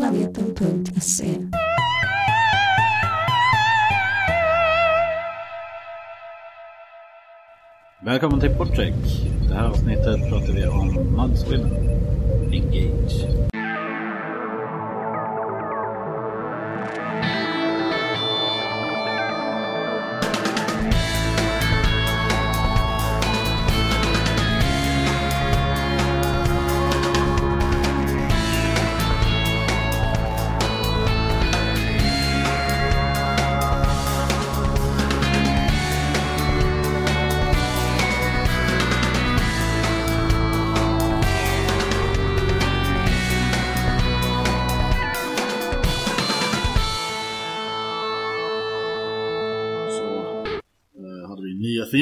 planeten.se. Välkommen till Porträck. Det här avsnittet pratar vi om Mudswim. Engage.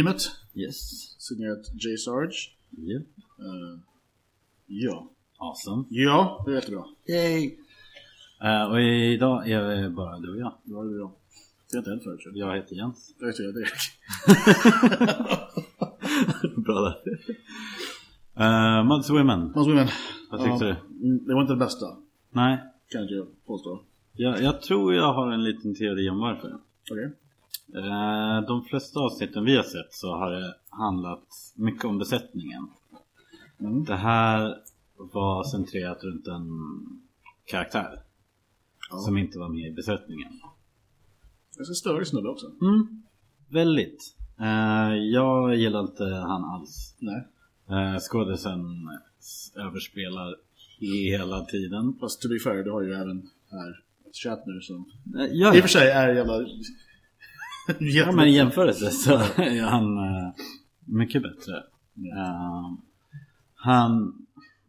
Themet, Yes. signerat J. Sarge. Yep. Eh, ja. Awesome. ja, det är jättebra. Yay! Eh, och idag är vi bara du och jag. Det var det bra. Det är inte än förut. så. Jag heter Jens. Jag heter Erik. Bra där. Uh, Mudswimmen. Mas women. Vad tyckte du? mm, Det var inte det bästa, Nej, kan jag påstå. jag, jag tror jag har en liten teori om varför. Okej. Eh, de flesta avsnitten vi har sett så har det handlat mycket om besättningen. Mm. Det här var centrerat runt en karaktär Ja. som inte var med i besättningen. Ganska störig snubbe också. Mm. Väldigt. Eh, jag gillar inte han alls. Nej. Uh, skådisen överspelar hela tiden. Fast to be fair, du har ju även här ett som Uh, ja, i och för sig är jävla... ja, men i jämförelse så är han eh, mycket bättre. Eh, han...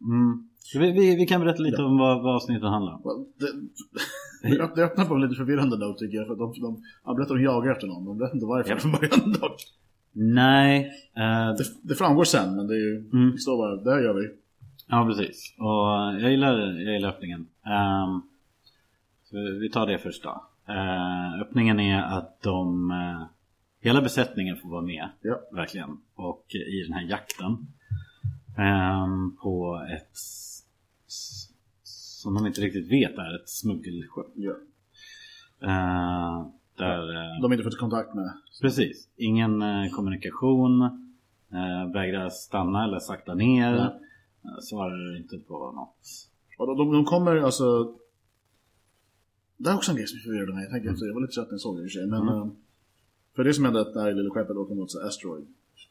Mm, vi, vi, vi kan berätta lite om vad, vad avsnittet handlar om. Well, det, det öpp- det öppnar på en lite förvirrande note tycker jag. För de, de, han berättar att de jagar efter någon. De vet inte varför från början dock. Nej, eh, Det, det framgår sen, men det är ju... Mm. Det står bara, det här gör vi. ja precis. Och jag gillar, jag gillar öppningen. Så vi tar det först då. Eh, öppningen är att de, eh, hela besättningen får vara med. Ja. Verkligen. Och i den här jakten. ehm, på ett som de inte riktigt vet är ett smuggelskepp. Ja. Eh, där, De har inte fått kontakt med. Precis. Ingen kommunikation. Vägrar stanna eller sakta ner. Eh, svarar inte på något. Och de, de kommer alltså... Det är också en grej som förvirrade mig. Jag tänker efter, jag var lite trött när jag såg det i och för sig. Men... Mm. eh, För det som hände att det här lilla skeppet åker mot asteroid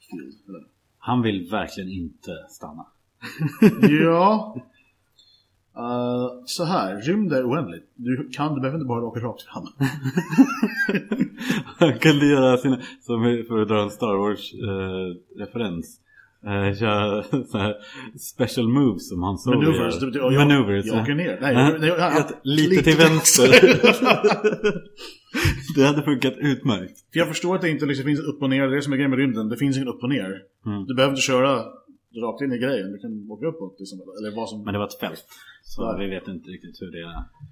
field. Eller? Han vill verkligen inte stanna. ja. Eh, så här, rymd är oändligt. Du, kan, du behöver inte bara åka rakt fram. Han kunde göra sina, som för att dra en Star Wars-referens. Eh, köra så här special moves som han såg. Maneuvers. Du, jag, Maneuvers. jag åker ner. Nej, Ja, jag, nej, jag, ett- lite till vänster. det hade funkat utmärkt. För jag förstår att det inte liksom finns upp och ner. Det är det som är grejen med rymden. Det finns ingen upp och ner. Mm. Du behöver inte köra rakt in i grejen. Du kan åka uppåt. Liksom, eller vad som... Men det var ett fält. Så Ja. vi vet inte riktigt hur det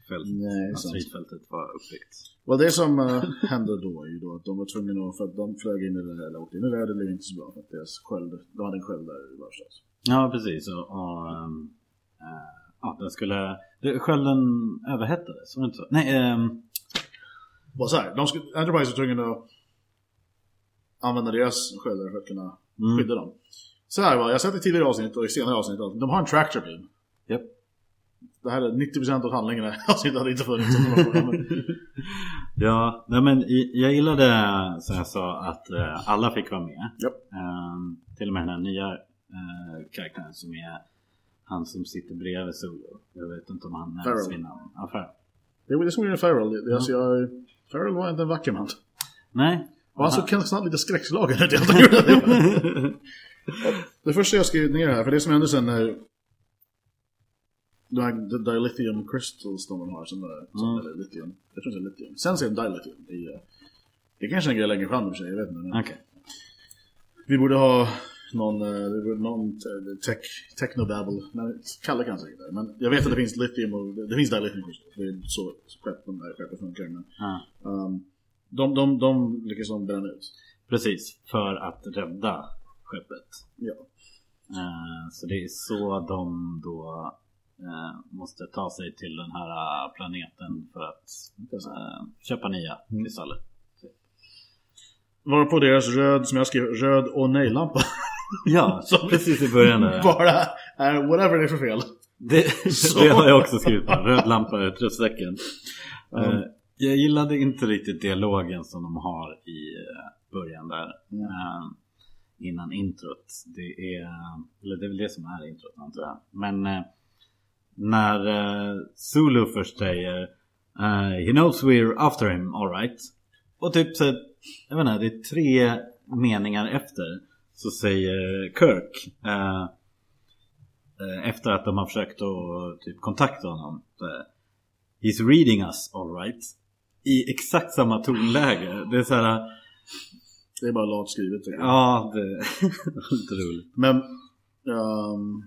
fält, Nej, var uppbyggt. Well, det som uh, hände då är ju då att de var tvungna att, för att de flög in i det där, eller åkte in i det där, det blev inte så bra för att deras sköld, de hade en sköld där i varstans. Ja, precis. Och, och ehm, eh, ja, den skulle... Det, skölden överhettades, var det inte så? Nej, ehm, Bara så här, de skulle, Enterprise var tvungna att använda deras sköldar för att kunna Mm. skydda dem. Så här var, jag har sett i tidigare avsnitt och i senare avsnitt, att de har en tractor beam. Japp. Det här är 90% av handlingen i avsnittet hade inte funnits. ja, nej, men jag gillade som jag sa att eh, alla fick vara med. Japp. Ehm, till och med den här nya eh, karaktären som är han som sitter bredvid Solo. Jag vet inte om han nämns vid namn. Ja, Farrell. Det var det som gjorde Farrell. Det, alltså jag, Farrell var inte en vacker man. Nej. Och han såg nästan lite skräckslagen ut. Jag gjorde det. Det första jag skrev ner här, för det som hände sen när de här dilithium crystals de har, som är, som Mm. är lithium. Jag tror det är lithium. Sen ser de dilithium. I, eh, det kanske är en grej längre fram i sig, jag vet inte. Men Okej. Vi borde ha någon, eh, någon te- tech, technobabble. Men Kalle kan säkert det. Men jag vet att det finns lithium och det finns dilithium crystals. Det är så skepp, de där skeppen funkar. Men, Ja. um, de, de, de lyckas de bränna ut. Precis, för att rädda skeppet. Ja. Eh, Så det är så de då eh, måste ta sig till den här eh, planeten för att köpa nya Mm. kristaller. Var på deras röd, som jag skrev, röd och nej-lampa. Ja, Som- precis i början där. Bara är whatever det är för fel. Det, Så. det har jag också skrivit på. Röd lampa, utropstecken. Mm. Jag gillade inte riktigt dialogen som de har i början där. Mm innan introt. Det är, eller det är väl det som är introt antar jag. Men eh, när eh, Zulu först säger eh, He knows we're after him, alright. Och typ så, jag vet inte, det är tre meningar efter. Så säger Kirk eh, eh, efter att de har försökt att typ kontakta honom. He's reading us alright. I exakt samma tonläge. Det är så här. Det är bara lat skrivet tycker jag. Ja, det är lite roligt. Men... ehm,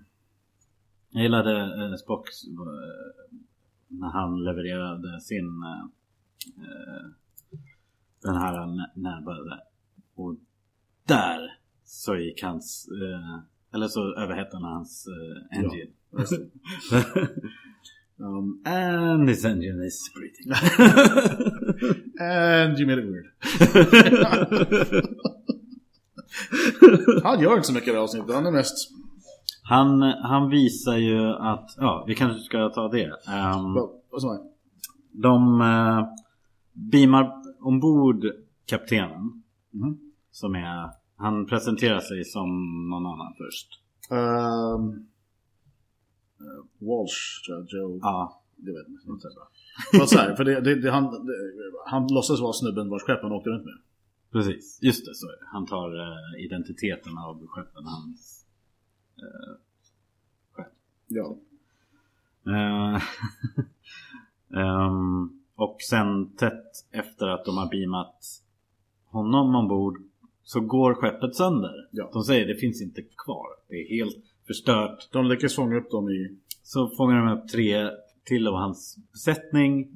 Jag gillade eh, Spocks eh, när han levererade sin eh, eh, den här nä- närböjde. Och där så gick hans eh, eller så överhettade hans eh, engine. um, And this engine is breathing. And you made it weird. Han gör inte så mycket i det här avsnittet. Han är mest... han, han visar ju att, ja vi kanske ska ta det. Ehm, Vad är? De eh, beamar ombord kaptenen. Mhm. Som är, han presenterar sig som någon annan först. Eh, Walsh tror jag, Joe. Ja, Det vet jag inte. Fast så här, för det, det, det, han, det, han låtsas vara snubben vars skepp han åkte runt med. precis. Just det, så är det. Han tar eh, identiteten av skeppen hans eh, skepp. Ja. Eh, ehm, och sen tätt efter att de har beamat honom ombord så går skeppet sönder. Ja. De säger det finns inte kvar. Det är helt förstört. De lyckas fånga upp dem i... Så fångar de upp tre till av hans besättning.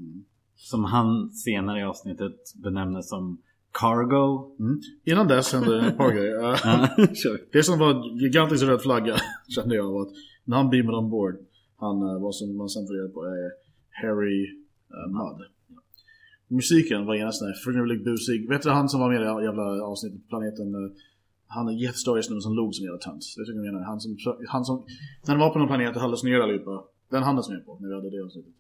Som han senare i avsnittet benämner som Cargo. Mm. Innan dess hände ett par grejer. Eh. Det som var en gigantisk röd flagga kände jag var att när han beamade ombord, han eh, vad som man sen får reda på är Harry uh, Mudd. Musiken var här finurlig busig. Vet du han som var med i det jävla avsnittet på planeten? eh, Han är jättestor snubben som log som en jävla tönt. Det tycker jag menar. Han som, han som, när de var på någon planet och halvades ner allihopa. Den han som med på när vi hade det avsnittet.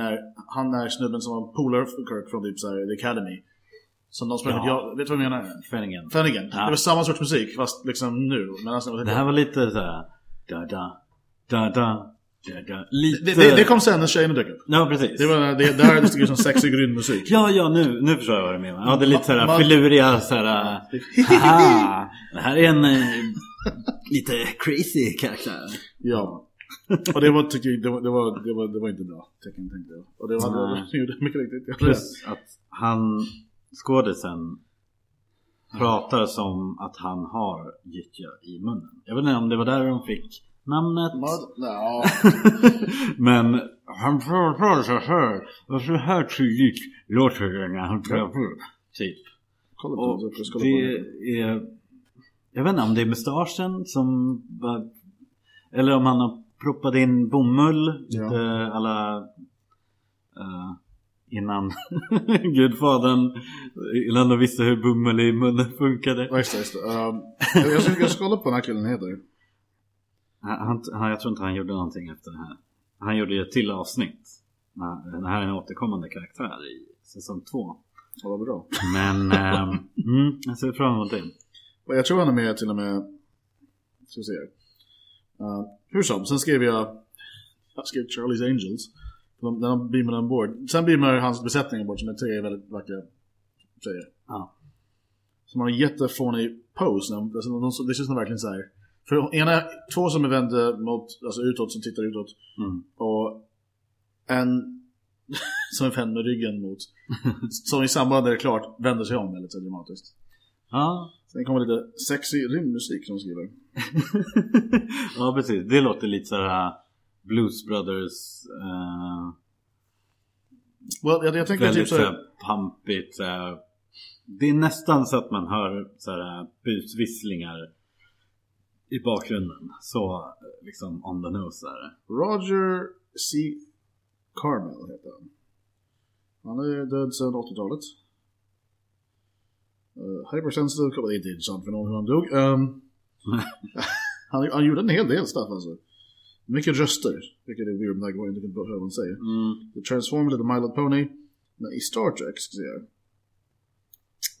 När han är snubben som var polare för Kirk från typ så här, The Academy. Som de sprang Ja. ja. Vet du vad jag menar? Fennigan. Fennigan. Ja. Det var samma sorts musik fast liksom nu. Men alltså, Det här var lite såhär... Da da. Da da. Da da. Lite... det, det, det kom sen när tjejerna dök upp. Ja precis. Det, var, det, det här är tycker som sexig rymdmusik. Ja, ja nu, nu förstår jag vad du menar. Ja, det är lite såhär Man- filuriga såhär... Haha! Det här är en eh, lite crazy karaktär. Ja. Och det var, tycker jag, det var, det var, det var, det var inte bra tecken tänkte jag. Och det var, det gjorde mycket riktigt. Plus att han, skådisen, pratar som att han har gyttja i munnen. Jag vet inte om det var där de fick namnet. Ja. Men han pratar så här. Och så här tydligt låter det när han pratar. Typ. Kolla på Och det. Är... Jag vet inte om det är mustaschen som. Eller om han har proppat in bomull. Ja. Lite alla... eh, innan Gudfadern... Innan de visste hur bomull i munnen funkade. Ja, just det. Just det. Um, jag, ska, jag ska kolla på den här killen heter. Han, han, jag tror inte han gjorde någonting efter det här. Han gjorde ju ett till avsnitt. Det här är en återkommande karaktär i säsong två. Ja, vad bra. Men... ehm, mm, jag ser fram emot det. Jag tror han är med till och med... Ska vi se. Uh, hur som, sen skrev jag... Jag skrev Charlie's Angels. De- När de beamade ombord. Sen beamar hans besättning ombord som är tre väldigt vackra tjejer. Ja. Som har en jättefånig pose. när de- Alltså, de, det känns som verkligen så här. För ena, två som är vända mot, alltså utåt, som tittar utåt. Mm. Och en som är vänd med ryggen mot. som i samband med det är klart vänder sig om väldigt dramatiskt. Ja, Sen kommer lite sexy rymdmusik som skriver. ja precis. Det låter lite såhär Blues Brothers. Uh, Well, jag, jag tänker väldigt typ så här, såhär pampigt. såhär. Det är nästan så att man hör såhär busvisslingar i bakgrunden. Så eh, liksom on the nose är det. Roger C. Carmel heter han. Han är död sedan 80-talet. Uh, hypersensitive, det är inte intressant för någon hur han dog. Um, han, han gjorde en hel del stuff alltså. Mycket röster, vilket är weird med tanke på vad han säger. Mm. The Transformed, The My Little Pony. I Star Trek ska jag säga.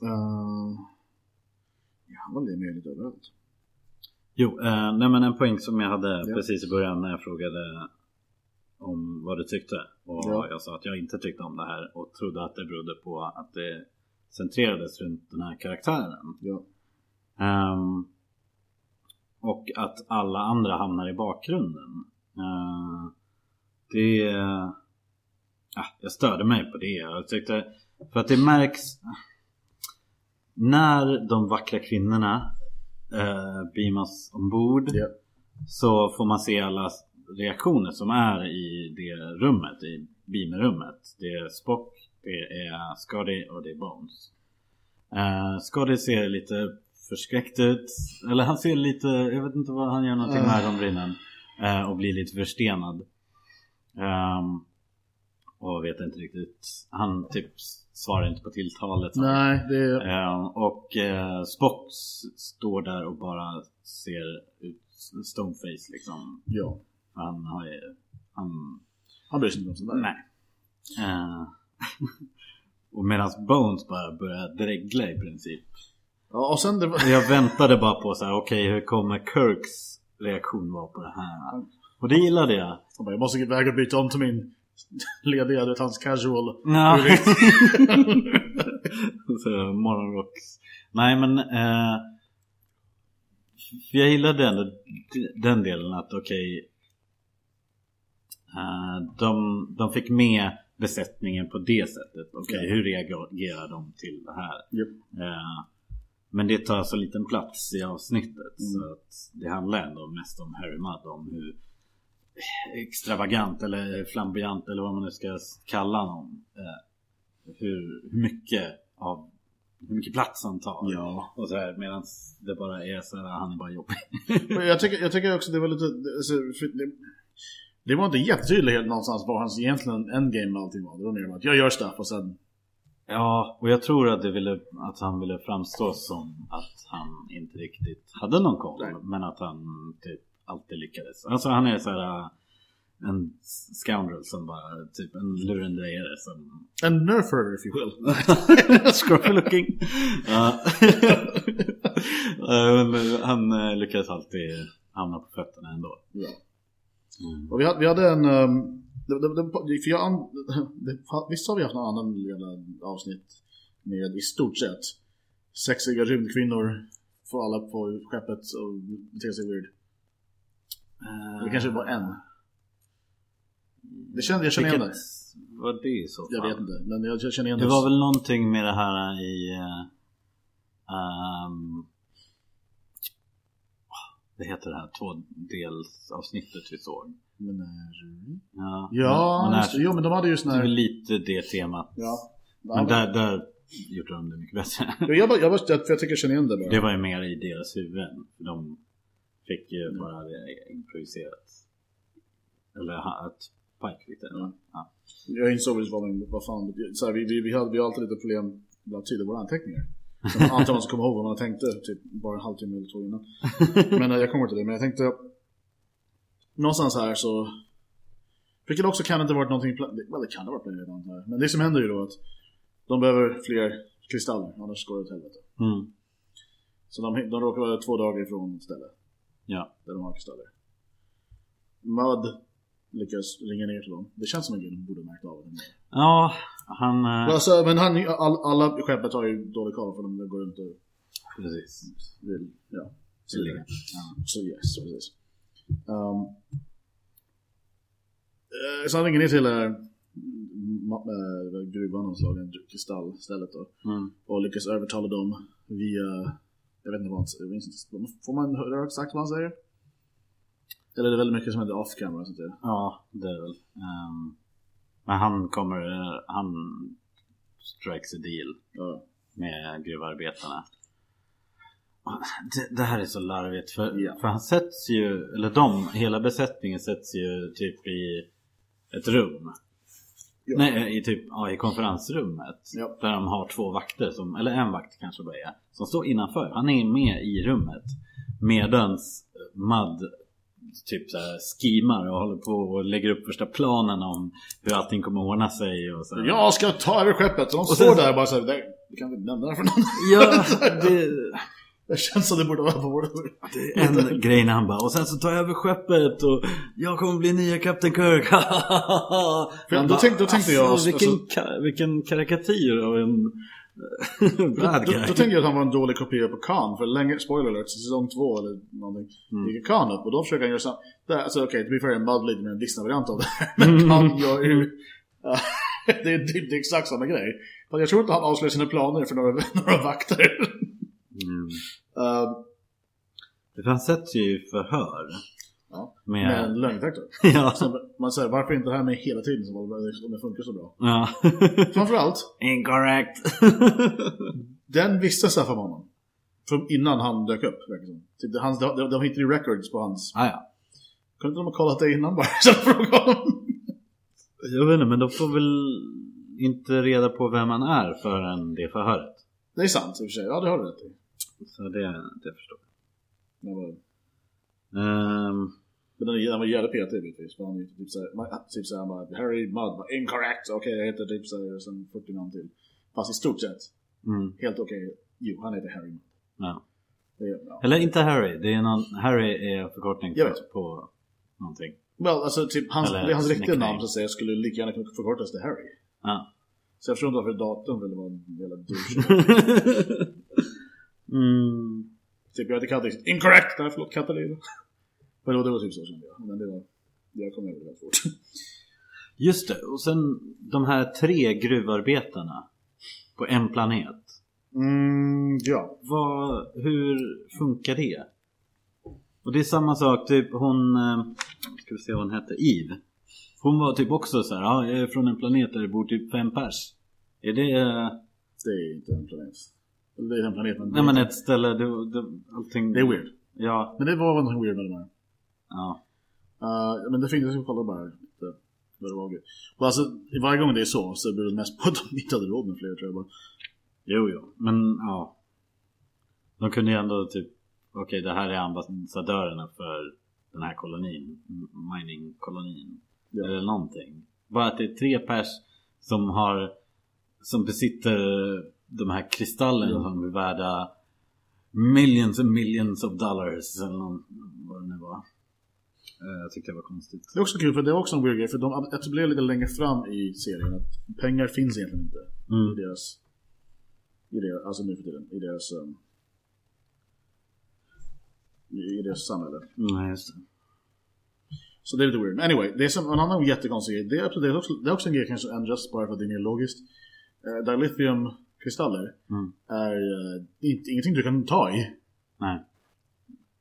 Uh, ja, han var med lite överallt. Jo, eh, nej men en poäng som jag hade Ja. precis i början när jag frågade om vad du tyckte. Och Ja. jag sa att jag inte tyckte om det här och trodde att det berodde på att det centrerades runt den här karaktären. Ja. Ehm, och att alla andra hamnar i bakgrunden. Uh, det... Ja, jag störde mig på det. Jag tyckte... För att det märks... När de vackra kvinnorna uh, beamas ombord Ja. så får man se alla reaktioner som är i det rummet, i beamerrummet. Det är Spock, det är Scotty och det är Bones. Uh, Scotty ser lite förskräckt ut. Eller han ser lite, jag vet inte vad han gör någonting med Ah. ögonbrynen. eh, och blir lite förstenad. Ehm, och vet inte riktigt. Han typ svarar inte på tilltalet. Nej, det är... Ehm, och eh, Spock står där och bara ser ut stoneface liksom. Ja. Han har ju, han, Han bryr sig inte om sånt där. nej. Eh, och medan Bones bara börjar dregla i princip. Ja, och sen det var... Jag väntade bara på så här, okej hur kommer Kirks reaktion vara på det här? Och det gillade jag. Han bara, jag måste väga och byta om till min lediga, du hans casual. Ja. så, morgonrocks. Nej men eh, jag gillade ändå den delen att okej eh, de, de fick med besättningen på det sättet. Okej Ja. hur reagerar de till det här? Japp. Eh, men det tar så liten plats i avsnittet Mm. så att det handlar ändå mest om Harry Mudd om hur extravagant eller flamboyant eller vad man nu ska kalla honom. Eh, hur, hur mycket av hur mycket plats han tar. Ja. Och så här medan det bara är så här, han är bara jobbig. Men jag tycker, jag tycker också det var lite... Alltså, det, det var inte jättetydligt någonstans vad hans egentligen endgame med allting var. Det var mer att jag gör stuff och sen... Ja, och jag tror att, ville, att han ville framstå som att han inte riktigt hade någon koll. Nej. Men att han typ alltid lyckades. Alltså han är så här äh, en scoundrel som bara, typ en lurendrejare som... En nerfer if you will. Scruffy looking. Men han eh, lyckades alltid hamna på fötterna ändå. Ja. Mm. Och vi hade, vi hade en... Um, det, det, det, för jag, det, visst har vi haft annan jävla avsnitt med i stort sett sexiga rymdkvinnor får alla på skeppet och beter sig weird. Det kanske bara en. Det kände, jag känner igen det. Var det så? Jag vet inte, men jag känner igen Det var väl någonting med det här i... eh, ehm, det heter det här tvådelsavsnittet vi såg. Menagerie? Ja, Ja, men, just jo men de hade ju sån det är här... lite det temat. Ja. Men där, där gjorde de det mycket bättre. Jag, bara, jag, bara, för jag tycker jag känner igen det bara. Det var ju mer i deras huvuden. De fick ju bara det improviserat. Eller att Pike fick det. Ja. Ja. Jag insåg väl vad, vad fan, så här, vi, vi, vi, hade, vi har alltid lite problem med att tyda våra anteckningar. Så man alltid måste komma ihåg vad man tänkte, typ bara en halvtimme eller två innan. Men eh, jag kommer till det, men jag tänkte Någonstans här så Vilket också kan inte varit någonting, well, det kan ha varit planerat antar jag. Men det som händer ju då att De behöver fler kristaller, annars går det åt helvete. Mm. Så de, de råkar vara två dagar ifrån ett ställe Ja. där de har kristaller. Mud lyckas ringa ner till dem. Det känns som grej de borde märkt av. ja, han... Alltså, men han, all, alla skeppet har ju dålig koll för de går runt och Precis. vill, ja. Så, Vill vidare. så yes, precis. Um, eh, så han ringer ner till eh, eh, gruvan och slagen kristallstället då. Mm. Och lyckas övertala dem via, jag vet inte vad han säger, får man höra exakt vad han säger? Eller är det väldigt mycket som händer off camera? Sånt där? Ja, det är väl. ehm, men han kommer, han strikes a deal Ja. med gruvarbetarna. Det, det här är så larvigt för, Ja. för han sätts ju, eller de, hela besättningen sätts ju typ i ett rum. Ja. Nej, i, typ, ja, i konferensrummet. Ja. Där de har två vakter, som, eller en vakt kanske bara är, som står innanför. Han är med i rummet. Medans Mad typ så här skimar och håller på och lägger upp första planen om hur allting kommer att ordna sig. Och så Jag ska ta över skeppet. Så de och står sen, där bara så här, du kan inte nämna det för någon. Ja, det... Det känns som det borde vara på vår En grej när han bara, och sen så tar jag över skeppet och jag kommer bli nya Captain Kirk. För då, tänkte, då tänkte jag... Alltså, vilken, alltså, vilken karikatyr av en Bad guy. Då, då, tänkte jag att han var en dålig kopia på Khan. För länge, spoiler alert, säsong två eller någonting. Mm. gick Khan upp och då försöker han göra samma. Alltså okej, okay, be fair, en Mud lite mer en Disney-variant av det här. Men mm. Gör ju... Det, är, det, är exakt samma grej. Fast jag tror inte han avslöjar sina planer för några, några vakter. Mm. Uh, han sätts ju i förhör. Ja, med, med en lögndetektor. ja. man säger varför inte det här med hela tiden som om det funkar så bra. Ja. Framförallt. Incorrect. den visste Staffan honom. Från innan han dök upp. Typ, de, de, de hittade ju records på hans... Ah, ja. Kunde inte de ha kollat det innan bara? Så fråga honom. Jag vet inte, men de får väl inte reda på vem han är förrän det förhöret. Det är sant i och för sig. Ja, det har du rätt i. Så det, det förstår jag. Um, men den, den var jävligt petig givetvis. För han är typ såhär, typ såhär, han bara Harry Mudd, bara, incorrect, okej okay, jag heter typ såhär, och sen 40 namn till. Fast i stort sett, mm. helt okej, okay. jo han heter Harry Mudd. Ja. ja. Eller inte Harry, det är någon, Harry är förkortning för, på någonting. Well, alltså typ hans, det hans riktiga namn så att säga skulle lika gärna kunna förkortas till Harry. Ja. Så jag förstår inte varför datorn ville vara en jävla douche. mm. Typ jag hade kallat det incorrect! Nej förlåt Katarina. Men det var typ så kände jag. Men det var, jag kom över det rätt fort. Just det, och sen de här tre gruvarbetarna på en planet. Mm, ja. Vad, hur funkar det? Och det är samma sak, typ hon, eh, ska vi se vad hon hette, Eve. Hon var typ också så här, ja jag är från en planet där det bor typ fem pers. Är det... Det är inte en planet. Eller det är den planeten. Nej men ett ställe, det, det, allting... Det är weird. Ja. Men det var någonting weird med det här. Ja. Uh, men det finns, jag ska kolla bara lite vad det var. Och alltså, varje gång det är så så beror det mest på att de inte hade råd med fler tror jag bara. Jo, jo. Men ja. De kunde ju ändå typ, okej okay, det här är ambassadörerna för den här kolonin, miningkolonin. Ja. Eller någonting. Bara att det är tre pers som har, som besitter de här kristallerna ja. som är värda millions and millions of dollars eller någon, vad det nu var. Eh, jag tyckte det var konstigt. Det är också kul för det är också en weird grej för de etablerar lite längre fram i serien att pengar finns egentligen inte mm. i deras i deras, alltså nu för tiden, i deras um, i deras samhälle. Nej, just det. Så det är lite weird. Anyway, det är som en annan jättekonstig grej. Det är, det är, också, det är också en grej kanske ändras bara för att det är mer logiskt. Uh, dilithium-kristaller mm. är uh, inte, ingenting du kan ta i. Nej.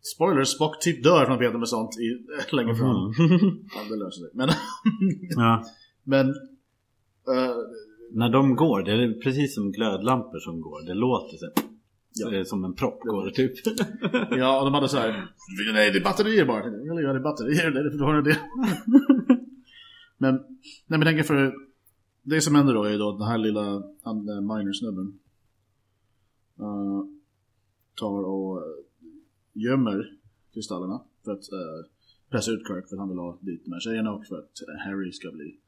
Spoilers, Spock typ dör från peta med sånt i, längre fram. Mm. ja, det löser sig. Men, ja. men uh, när de går, det är precis som glödlampor som går. Det låter så ja. det är som en propp går typ. ja, och de hade så här. Nej, det är batterier bara. Eller ja, det är batterier. Det är för har det. men, nej men tänk för det som händer då är då att den här lilla uh, minersnubben uh, tar och gömmer kristallerna för att uh, pressa ut Kirk för att han vill ha dit de här tjejerna och för att uh, Harry ska bli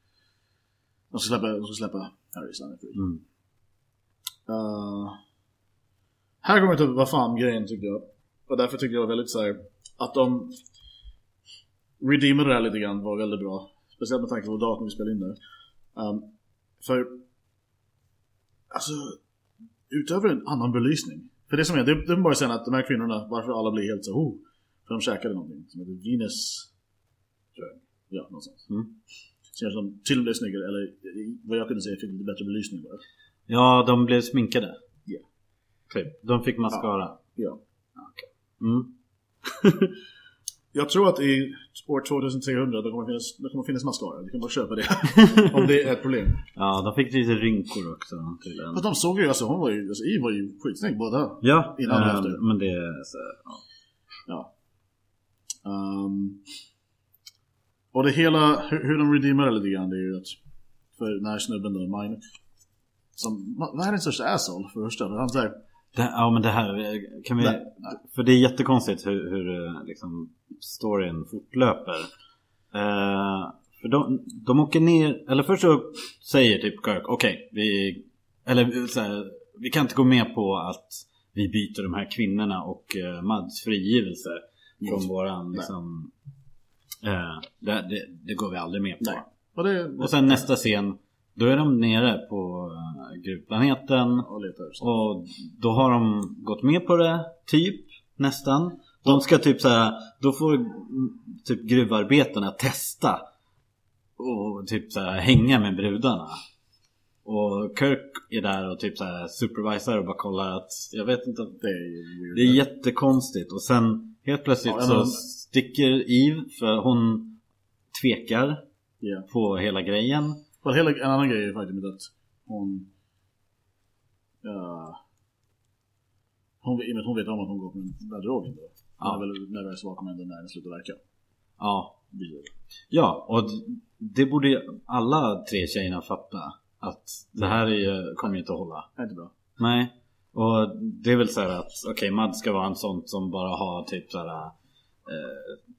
de ska släppa, de ska släppa Harry så han Mm. Uh, här kommer jag till vad fan grejen tyckte jag. Och därför tyckte jag var väldigt så här, att de redeemade det här lite grann var väldigt bra. Speciellt med tanke på datorn vi spelade in där. Um, för alltså utöver en annan belysning för det som är, det, är bara säga att de här kvinnorna, varför alla blir helt så oh, För de käkade någonting som heter Venus Ja, någonstans. Mm. Ser som till och med blev snyggare, eller vad jag kunde säga fick lite bättre belysning bara. Ja, de blev sminkade. Ja. Yeah. Typ. De fick mascara. Ja. ja. Okay. Mm. Jag tror att i år 2300 det kommer finnas, det kommer finnas mascara. Du kan bara köpa det. om det är ett problem. Ja, de fick lite rynkor också. Till en. de såg ju, alltså hon var ju, alltså Eve var ju skitsnygg båda. Ja, innan och efter. men det är så, ja. ja. Um, Och det hela, hur, hur de redeemar det lite grann, det är ju att för den här snubben då, Mine, som, vad är den största asshole för det första? Han säger det, ja men det här, kan vi... Nej. För det är jättekonstigt hur, hur eh, liksom, storyn fortlöper. Eh, för de, de åker ner, eller först så säger typ Kirk, okej, okay, vi... Eller så här, vi kan inte gå med på att vi byter de här kvinnorna och uh, Mads frigivelse från mm. våran liksom... Uh, det, det, det, går vi aldrig med på. Och, det, och sen nästa scen då är de nere på uh, gruvplaneten och, och då har de gått med på det, typ, nästan. De ska typ såhär, då får typ gruvarbetarna testa och typ såhär hänga med brudarna. Och Kirk är där och typ såhär supervisar och bara kollar att, jag vet inte, det är, det är jättekonstigt. Och sen helt plötsligt ja, så sticker Eve för hon tvekar yeah. på hela grejen. Well, hela, en annan grej är faktiskt att hon... Uh, hon, hon vet om att hon går på den där drogen då. Ja. När väl när SVA kommer när den slutar verka. Ja. Ja, och det borde alla tre tjejerna fatta. Att det här är, kommer ju inte att hålla. Det är inte bra. Nej. Och det är väl så att okej, okay, Mad ska vara en sån som bara har typ såhär eh,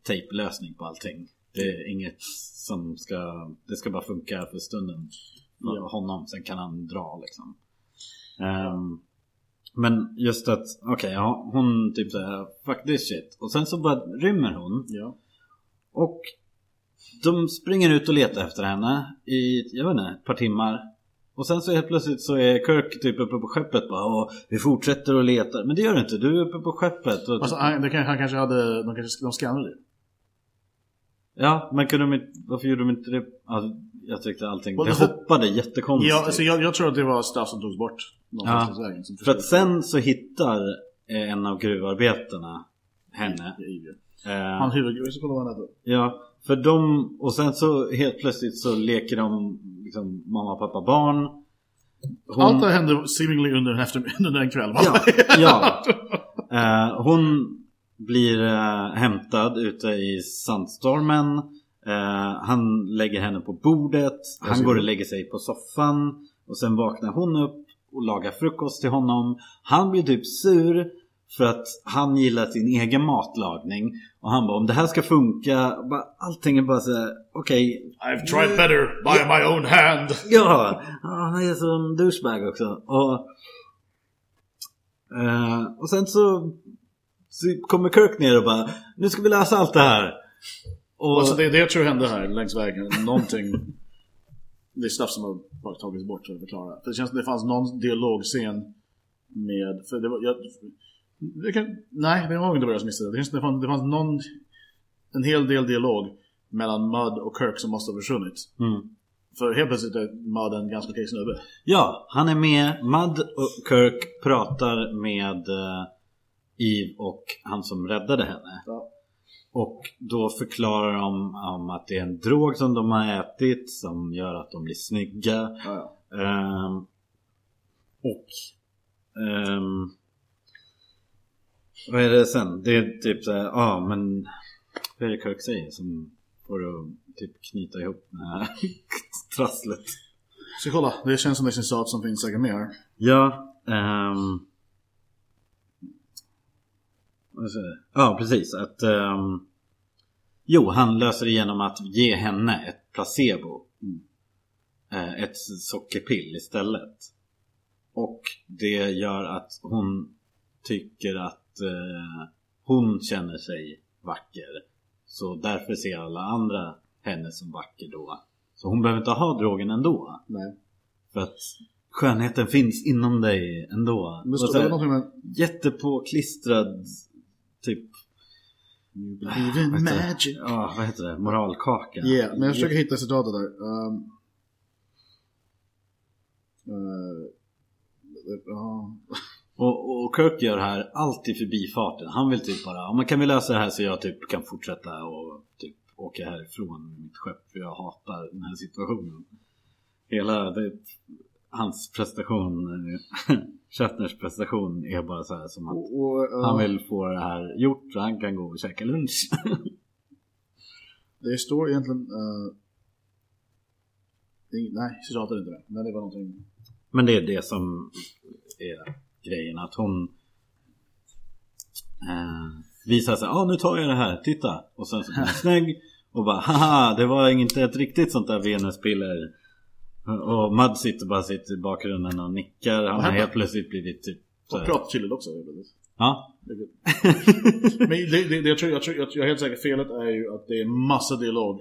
tejplösning på allting. Det är inget som ska, det ska bara funka för stunden för ja. honom. Sen kan han dra liksom. Um, men just att, okej, okay, ja, hon typ såhär, fuck this shit. Och sen så bara rymmer hon. Ja. Och de springer ut och letar efter henne i, jag vet inte, ett par timmar. Och sen så helt plötsligt så är Kirk typ uppe på skeppet bara och vi fortsätter och letar. Men det gör du inte, du är uppe på skeppet. Och alltså, han, kan, han kanske hade, de kanske de skannade det. Ja, men kunde de inte, varför gjorde de inte det? Alltså, jag tyckte allting, det hoppade jättekonstigt. Ja, alltså jag, jag tror att det var straff som togs bort. Ja, vägen, för att sen så hittar en av gruvarbetarna henne. Eh, han huvudgubben, så kolla vad han heter. Ja, för de, och sen så helt plötsligt så leker de liksom mamma, pappa, barn. Hon... Allt det hände seemingly under en, efter, under en kväll va? Ja, ja. Uh, hon blir uh, hämtad ute i sandstormen. Uh, han lägger henne på bordet. Han går och lägger sig på soffan. Och sen vaknar hon upp och lagar frukost till honom. Han blir typ sur. För att han gillar sin egen matlagning. Och han bara om det här ska funka. Bara, allting är bara så okej. Okay, I've tried better by my own hand. Ja, han är som douchebag också. Och, uh, och sen så, så kommer Kirk ner och bara nu ska vi läsa allt det här. Och, alltså det, det jag tror hände här längs vägen. Någonting. det är stuff som har tagits bort för att förklara. För det känns som det fanns någon dialogscen med, för det var, jag, det kan, nej, det var inte vad jag som missade. Det, det, fanns, det fanns någon, en hel del dialog mellan Mud och Kirk som måste ha försvunnit. Mm. För helt plötsligt är Mud en ganska okej snubbe. Ja, han är med. Mud och Kirk pratar med uh, Eve och han som räddade henne. Ja. Och då förklarar de om att det är en drog som de har ätit som gör att de blir snygga. Ja, ja. Um, och um, vad är det sen? Det är typ såhär, ja ah, men vad är det Kirk säger som får att typ knyta ihop det här trasslet? Ska kolla, det känns som det är en sak som finns säkert med här. Ja, um... Ja, precis. Att, um... Jo, han löser det genom att ge henne ett placebo. Mm. Ett sockerpill istället. Och det gör att hon tycker att eh, hon känner sig vacker. Så därför ser alla andra henne som vacker då. Så hon behöver inte ha drogen ändå. Nej. För att skönheten finns inom dig ändå. Men står det någonting med... Jättepåklistrad typ believe in magic. Ja, vad heter det? Moralkaka. Ja, yeah, men jag försöker hitta citatet där. Um, uh, uh, och, och Kirk gör här allt i förbifarten. Han vill typ bara, om man kan vi lösa det här så jag typ kan fortsätta och typ åka härifrån med mitt skepp för jag hatar den här situationen. Hela det, hans prestation, Shatners prestation är bara så här som att och, och, uh, han vill få det här gjort så han kan gå och käka lunch. det står egentligen... Uh, det, nej, citatet är inte det. Men det var någonting... Men det är det som är grejen. Att hon uh, visar sig. Ja, ah, nu tar jag det här. Titta. Och sen så blir hon snygg. Och bara haha, det var inte ett riktigt sånt där venuspiller. Och Mud sitter bara sitter i bakgrunden och nickar. Han har helt plötsligt blivit typ... Och pratar chilligt också. Ja. Men det, det, det, jag, tror, jag, tror, jag är helt säker felet är ju att det är massa dialog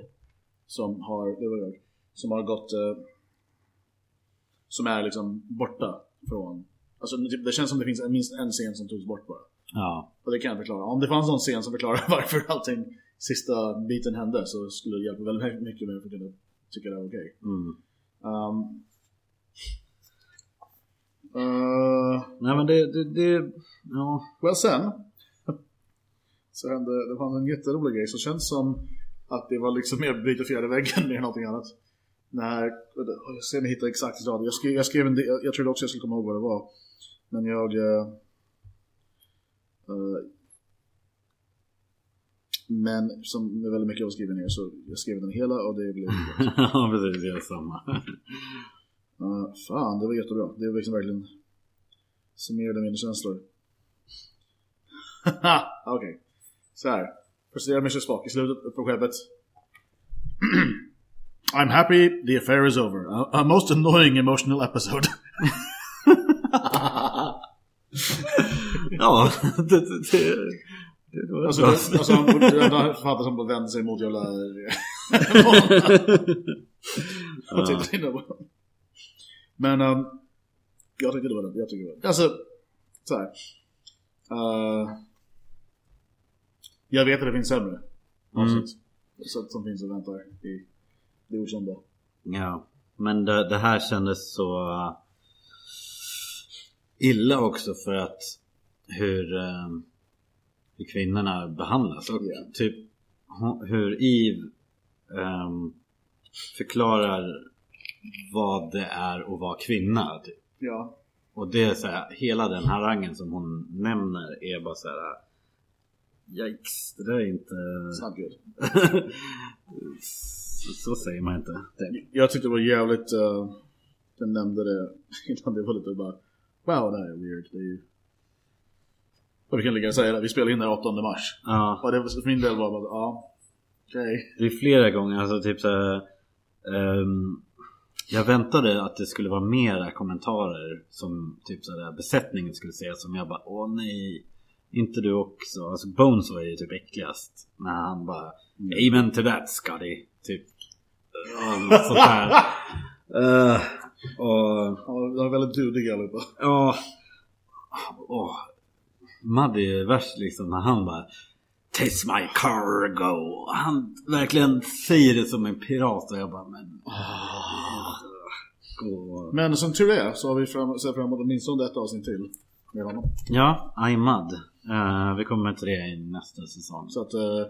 som har, det var jag, som har gått eh, som är liksom borta från Alltså typ, det känns som det finns minst en scen som togs bort bara. Ja. Och det kan jag förklara. Om det fanns någon scen som förklarar varför allting sista biten hände så skulle det hjälpa väldigt mycket med att kunna tycka det var okej. Okay. Mm. Um, uh, Nej men det, det, det ja. Well sen så hände, det fanns en jätterolig grej som känns som att det var liksom mer bryta fjärde väggen än någonting annat. När, jag ser om jag hittar exakt rad. Jag skrev, jag skrev en del, jag trodde också jag skulle komma ihåg vad det var. Men jag... Uh, men som med väldigt mycket jag skriver ner så jag skrev den hela och det blev Ja precis, är samma. uh, fan, det var jättebra. Det var liksom verkligen summerade mina känslor. Okej. Okay. Så här. Presterar Mr Spock i slutet på skeppet. I'm happy the affair is over. A, a most annoying emotional episode. ja, det, det, det, det alltså, alltså han författare som vände sig mot jävla... ja. Men um, jag tycker det var det. Jag tycker det var det. Alltså, så här. Uh, jag vet att det finns sämre avsnitt. Mm. Så, som finns och väntar i det okända. Ja, men det, det här kändes så illa också för att hur, uh, hur kvinnorna behandlas. Och yeah. typ hur Eve um, förklarar vad det är att vara kvinna. Typ. Ja. Och det är så här, hela den här rangen som hon nämner är bara så här. Yikes, det där är inte... så, så säger man inte. Jag tyckte det var jävligt... Uh, den nämnde det innan det var lite bara... Wow, det här är weird. Det är ju... Och vi kan ligga och säga det, vi spelar in den 8 mars. Ja. Och det var, för min del var bara, ja. Okej. Okay. Det är flera gånger, alltså typ såhär... Um, jag väntade att det skulle vara mera kommentarer som typ sådär besättningen skulle säga som jag bara åh nej Inte du också. Alltså Bones var ju typ äckligast. När han bara Amen to that Scotty. Typ. Sånt här. uh, och... Ja, de är väldigt dudiga allihopa. Ja. Oh. Muddy är värst liksom när han bara Taste my cargo. Han verkligen säger det som en pirat och jag bara men... Oh. Men som tur är så har vi fram, sett fram emot åtminstone ett avsnitt till med honom. Ja, Aymad. Uh, vi kommer till det i nästa säsong. Så att... Uh,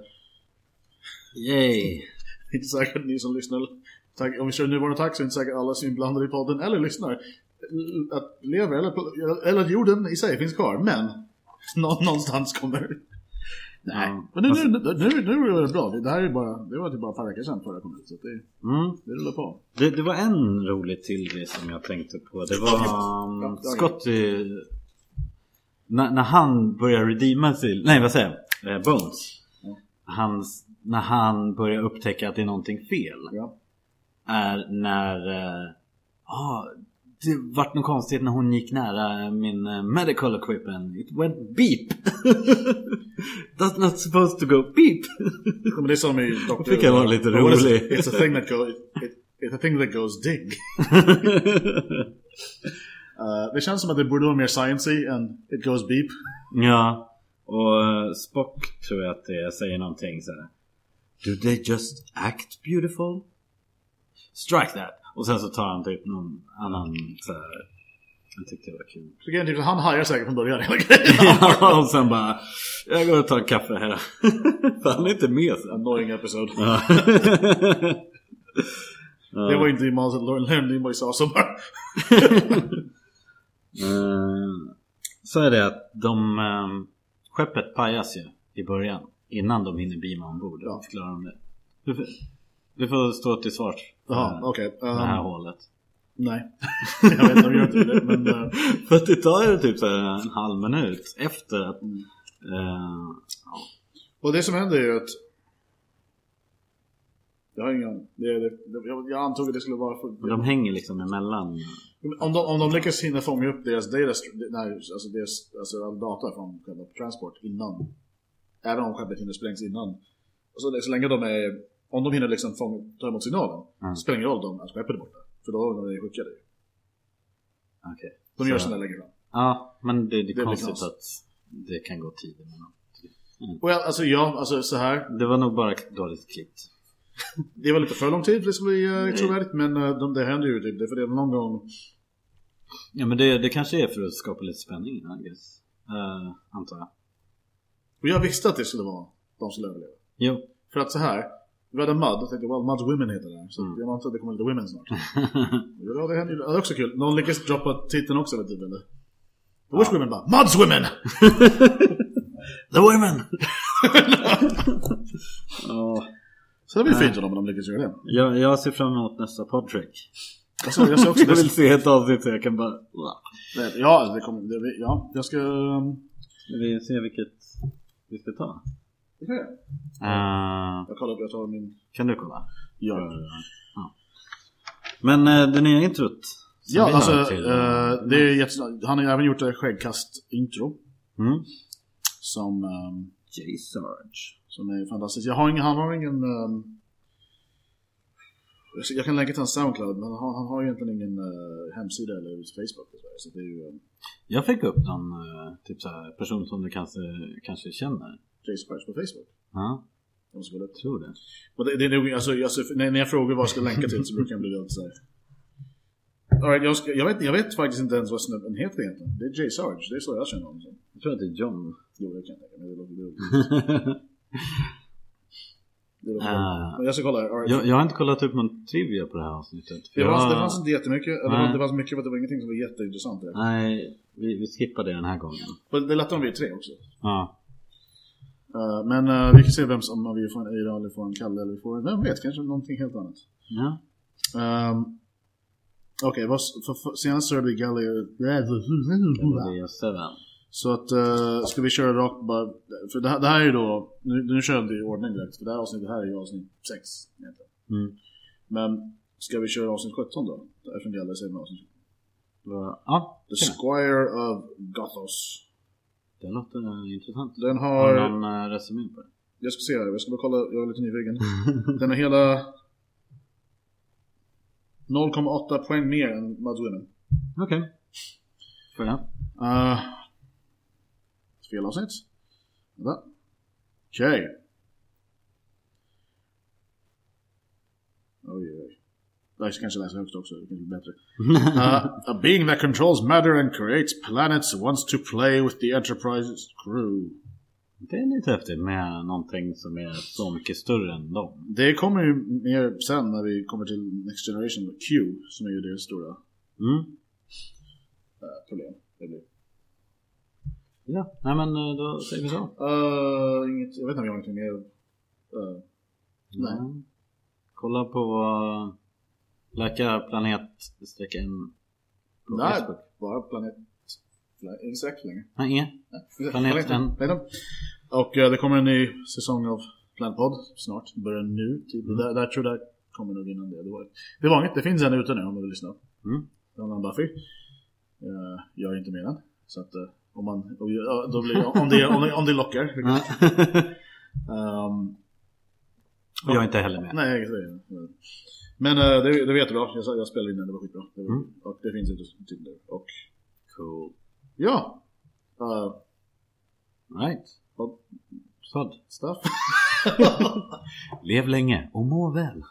Yay! inte säkert ni som lyssnar. Tack, om vi kör nuvarande tack så är det inte säkert alla som är inblandade i podden eller lyssnar. Att leva eller, eller att jorden i sig finns kvar. Men någonstans kommer Nej, ja. men nu, nu, nu, nu, nu är det bra. Det här är bara, det var typ bara par veckor sedan förra kom ut. Så det, mm. det rullar på. Det, det, var en rolig till grej som jag tänkte på. Det var um, Scotty... När, när han börjar redeema sig, nej vad säger jag? Eh, Bones. Ja. Hans, när han börjar upptäcka att det är någonting fel. Ja. Är när... Eh, ah, det vart något konstigt när hon gick nära min uh, medical equipment. It went beep. That's not supposed to go beep. Men det är som i Dr. fick jag vara lite rolig. It's a thing that goes, it, it's a thing that goes dig. uh, det känns som att det borde vara mer sciencey än it goes beep. Ja. Och uh, Spock tror jag att det säger någonting så här. Do they just act beautiful? Strike that. Och sen så tar han typ någon annan så här, Jag tyckte det var kul. Så kan typ, han hajar säkert från början hela grejen. ja, och sen bara Jag går och tar en kaffe här. För han är inte med. Annoying episode. det var inte i manuset Lauren var sa bara. så är det att de um, Skeppet pajas ju i början. Innan de hinner beama ombord. Ja. Förklarar de det. Vi får, stå till svars. Jaha, okej. Okay. Um, det här ehm, hålet. Nej, jag vet inte om jag gör inte det. Men, uh... För att det tar ju typ en halv minut efter att... Uh, ja. Och det som händer är ju att jag har ingen det, det, jag, jag antog att det skulle vara... För, de hänger liksom emellan? Om de, om de lyckas hinna fånga upp deras, data, nej, alltså deras alltså data från själva transport innan. Även om skeppet hinner sprängs innan. Så, så länge de är... Om de hinner liksom fånga, ta emot signalen. Mm. Spelar det ingen roll om att skeppet är borta. För då är de skickade. Okej. Okay. De gör sina längre fram. Ja, men det, det är det konstigt att det kan gå tid emellan. Mm. Well, alltså ja, alltså så här. Det var nog bara dåligt klippt. det var lite för lång tid för det skulle bli uh, trovärdigt men uh, de, det händer ju typ. Det för det är någon gång. Ja men det, det kanske är för att skapa lite spänning, I guess. Uh, antar jag. Och jag visste att det skulle vara de som överleva. Jo. För att så här. Vi hade Mud, jag tänkte well Mud's Women heter det. Så mm. jag antar att det kommer lite Women snart. ja, det händer ju. Det är också kul. Någon lyckas droppa titeln också vet du eller? The Wish Women bara Mud's Women! The Women! oh. Så det blir fint om de lyckas göra det. Jag, jag ser fram emot nästa podtrick. Alltså, jag, ser också jag vill se ett avsnitt så jag kan bara... Ja, det kommer, det, ja jag ska... Ska vi se vilket vi ska ta? Det kan jag. Uh, jag kollar upp, jag tar min... Kan du kolla? Ja. ja. Men uh, det nya introt? Ja, alltså till, uh, det är jätte, han har ju även gjort ett skäggkast-intro. Mm. Som... Um, J. Sarge. Som är fantastiskt. Jag har ingen, han har ingen... Um, jag kan länka till hans Soundcloud, men han har, han har egentligen ingen uh, hemsida eller Facebook. Så det är ju, um... Jag fick upp någon uh, typ så här, person som du kanske, kanske känner. Jason Price på Facebook? Ja. Jag. Tror det. Och det, det är nog, alltså, alltså, när, jag frågar vad jag ska länka till så brukar jag bli lite såhär. Right, jag, ska, jag, vet, jag vet faktiskt inte ens vad snubben heter egentligen. Det är Jay Sarge, det är så jag känner honom. Jag tror att det är John. Jo, det kan jag tänka mig. Det låter dumt. Uh, jag ska kolla. Right. Jag, jag, har inte kollat upp någon trivia på det här avsnittet. Det, jag... fanns, det fanns inte jättemycket. Eller det fanns mycket, men det var ingenting som var jätteintressant. Där. Nej, vi, vi skippar det den här gången. Men det är lättare om vi är tre också. Ja. Uh, men uh, vi kan se vem som, om vi får en Eira eller får en Kalle eller vi får, vem vet, kanske någonting helt annat. Ja. Um, Okej, okay, senast körde vi Galileo... Galileo 7. Så att, uh, ska vi köra rakt bara... För det här, det här är ju då, nu, nu kör vi i ordning direkt, för det här avsnittet här är ju avsnitt 6 egentligen. Mm. Men, ska vi köra avsnitt 17 då? Eftersom det gäller säger avsnitt 17. Ja. The Squire of Gothos. Det låter intressant. Den har... Har någon uh, resumé på det? Jag ska se här, jag ska bara kolla, jag är lite nyfiken. Den har hela 0,8 poäng mer än Mud Women. Okej. Okay. Fair enough. Uh, fel avsnitt. Okej. Okay. Oj, oj. Jag kanske läsa högst också, det kanske blir bättre. uh, a being that controls matter and creates planets wants to play with the Enterprise's crew. Det är lite häftigt med någonting som är så mycket större än dem. Det kommer ju mer sen när vi kommer till Next Generation Q som är ju det stora mm. uh, problem. Det blir. Ja, nej men eh, då säger vi så. Uh, inget, jag vet inte om jag har någonting mer. Uh, nej. Mm. Kolla på Läkarplanet-n på Nej, Facebook. bara Planet... Inte säkert längre. Nej, ingen. Planet N. Och uh, det kommer en ny säsong av Planetpod snart. Det börjar nu. Typ. Mm. Där, där tror jag det kommer nog innan det. Det var, det var inget. Det finns en ute nu om du vill lyssna. Mm. Det handlar om Buffy. Uh, jag är inte med den. Så att om man... Då blir, om, det, om, det, om det lockar. um, jag är inte heller med. Nej, är Men uh, det, det vet du bra. Jag, jag spelade in den, det var skitbra. Det, var, mm. Och det finns ute typ nu. Och... Cool. Ja. Uh, right. Vad? Stuff. Lev länge och må väl.